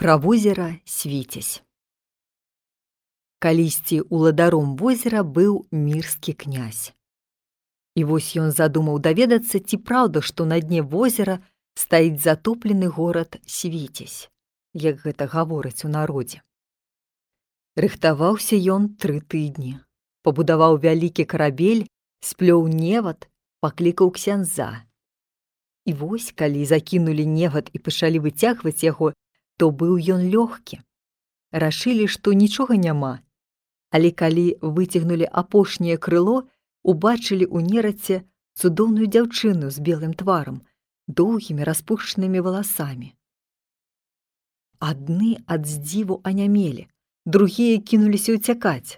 пра возера свіцясь. Калісьці ўладаром возера быў мірскі князь. І вось ён задумаў даведацца, ці праўда, што на дне возера стаіць затоплены горад свіцясь, як гэта гавораць у народзе. Рыхтаваўся ён тры тыдні, пабудаваў вялікі карабель, сплёў невад, паклікаў ксяндза. І вось, калі закінулі невад і пачалі выцягваць яго, то быў ён лёгкі. Рашылі, што нічога няма. Але калі выцягнулі апошняе крыло, убачылі ў нераце цудоўную дзяўчыну з белым тварам, доўгімі распушчанымі валасамі. Адны ад здзіву анямелі, другія кінуліся ўцякаць.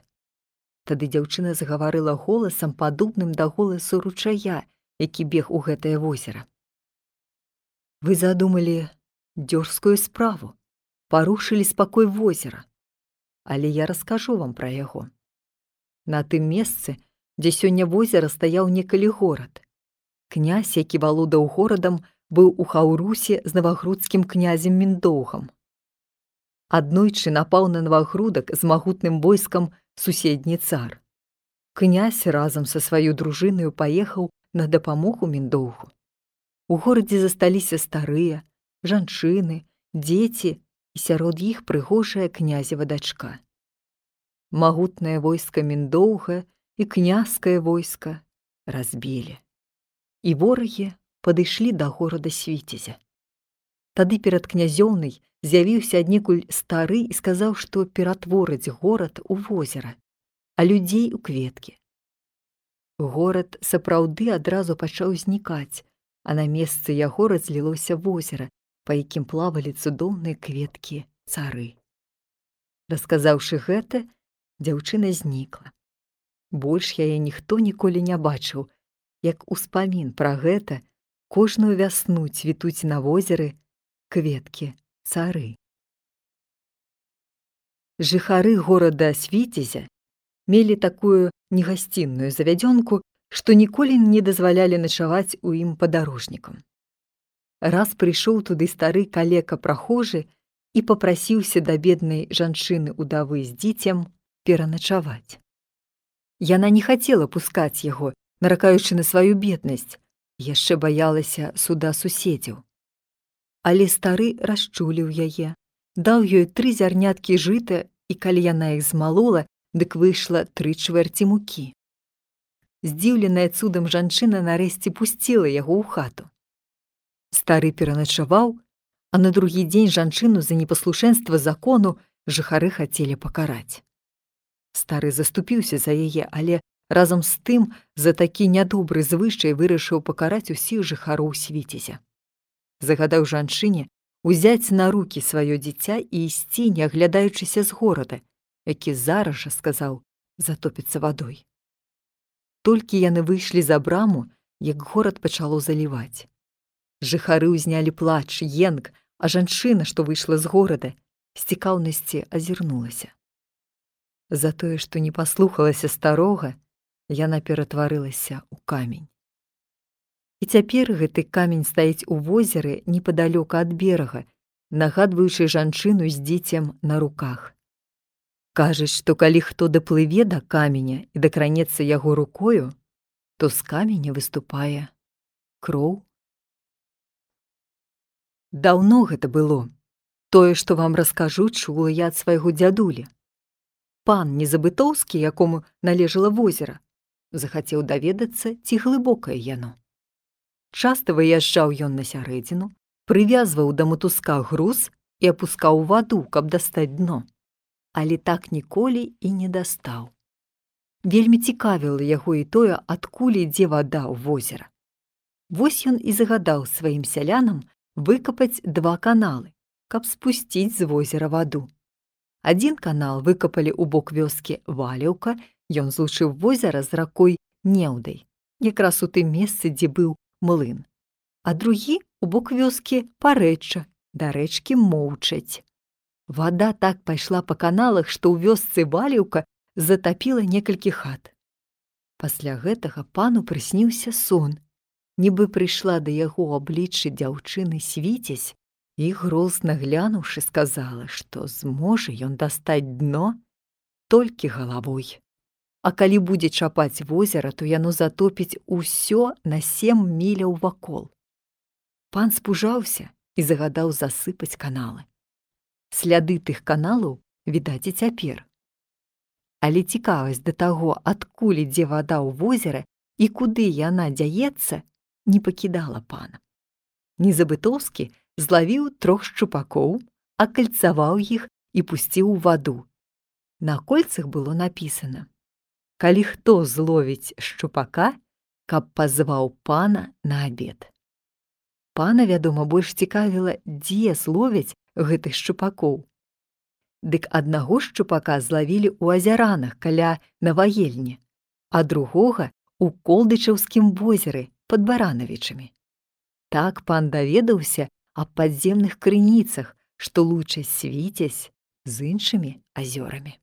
Тады дзяўчына загаварыла голасам падобным да голасу ручая, які бег у гэтае возера. Вы задумалі дзёрзкую справу, парушылі спакой возера. Але я раскажу вам пра яго. На тым месцы, дзе сёння возера стаяў некалі горад. Князь, які валодаў горадам, быў у хаўрусе з навагрудскім князем міндоўгам. Аднойчы напаў на навагрудак з магутным войскам суседні цар. Князь разам са сваёй дружынаю паехаў на дапамогу міндоўгу. У горадзе засталіся старыя, жанчыны, дзеці і сярод іх прыгожая князева дачка. Магутнае войска міндоўга і княскае войска разбілі. І ворагі падышлі да горада свіцезя. Тады перад князёўнай з'явіўся аднекуль стары і сказаў, што ператвораць горад у возера, а людзей у кветкі. Горад сапраўды адразу пачаў знікаць, а на месцы яго разлілося возера, па якім плавалі цудоўныя кветкі цары. Расказаўшы гэта, дзяўчына знікла. Больш яе ніхто ніколі не бачыў, як успамін пра гэта кожную вясну цвітуць на возеры кветкі цары. Жыхары горада свіцезя мелі такую негасцінную завядзёнку, што ніколі не дазвалялі начаваць у ім падарожнікам раз прыйшоў туды стары калека прахожы і попрасіўся да беднай жанчыны удавы з дзіцем пераначаваць. Яна не хацела пускаць яго, наракаючы на сваю беднасць, яшчэ баялася суда суседзяў. Але стары расчуліў яе, даў ёй тры зярняткі жыта і калі яна іх змалола, дык выйшла тры чвэрці мукі. Здзіўленая цудам жанчына нарэшце пусціла яго ў хату. Стары пераначаваў, а на другі дзень жанчыну за непаслушэнства закону жыхары хацелі пакараць. Стары заступіўся за яе, але разам з тым за такі нядобры звычай вырашыў пакараць усіх жыхароў свіцезя. Загадаў жанчыне узяць на рукі сваё дзіця і ісці, не аглядаючыся з горада, які зараз жа сказаў затопіцца вадой. Толькі яны выйшлі за браму, як горад пачало заліваць. Жыхары ўзнялі плач, енк, а жанчына, што выйшла з горада, з цікаўнасці азірнулася. За тое, што не паслухалася старога, яна ператварылася ў камень. І цяпер гэты камень стаіць у возеры непадалёка ад берага, нагадваючы жанчыну з дзіцем на руках. Кажуць, што калі хто даплыве да каменя і дакранецца яго рукою, то з каменя выступае кроў Даўно гэта было. Тое, што вам раскажу, чула я ад свайго дзядулі. Пан незабытоўскі, якому належала возера, захацеў даведацца, ці глыбокае яно. Часта выязджаў ён на сярэдзіну, прывязваў да матуска груз і апускаў ваду, каб дастаць дно. Але так ніколі і не дастаў. Вельмі цікавіла яго і тое, адкуль ідзе вада ў возера. Вось ён і загадаў сваім сялянам выкапаць два каналы, каб спусціць з возера ваду. Адзін канал выкапалі ў бок вёскі валеўка, ён злучыў возера з ракой неўдай, якраз у тым месцы, дзе быў млын. А другі у бок вёскі парэчча, да рэчкі моўчаць. Вада так пайшла па каналах, што ў вёсцы валеўка затапіла некалькі хат. Пасля гэтага пану прысніўся сон, нібы прыйшла да яго абліччы дзяўчыны свіцясь І грозна глянуўшы, сказала, што зможа ён дастаць дно толькі галавой. А калі будзе чапаць возера, то яно затопіць усё на сем міляў вакол. Пан спужаўся і загадаў засыпаць каналы. Сляды тых каналаў відаць і цяпер. Але цікавасць да таго, адкуль ідзе вада ў возера і куды яна дзяецца, не пакідала пана. Незабытоўскі злавіў трох шчупакоў, акальцаваў іх і пусціў у ваду. На кольцах было напісана: Калі хто зловіць шчупака, каб пазваў пана на абед. Пана, вядома, больш цікавіла, дзе зловяць гэтых шчупакоў. Дык аднаго шчупака злавілі ў азяранах каля наваельні, а другога у колдычаўскім возеры пад баранавічамі. Так пан даведаўся аб падземных крыніцах, што луча свіцясь з іншымі азёрамі.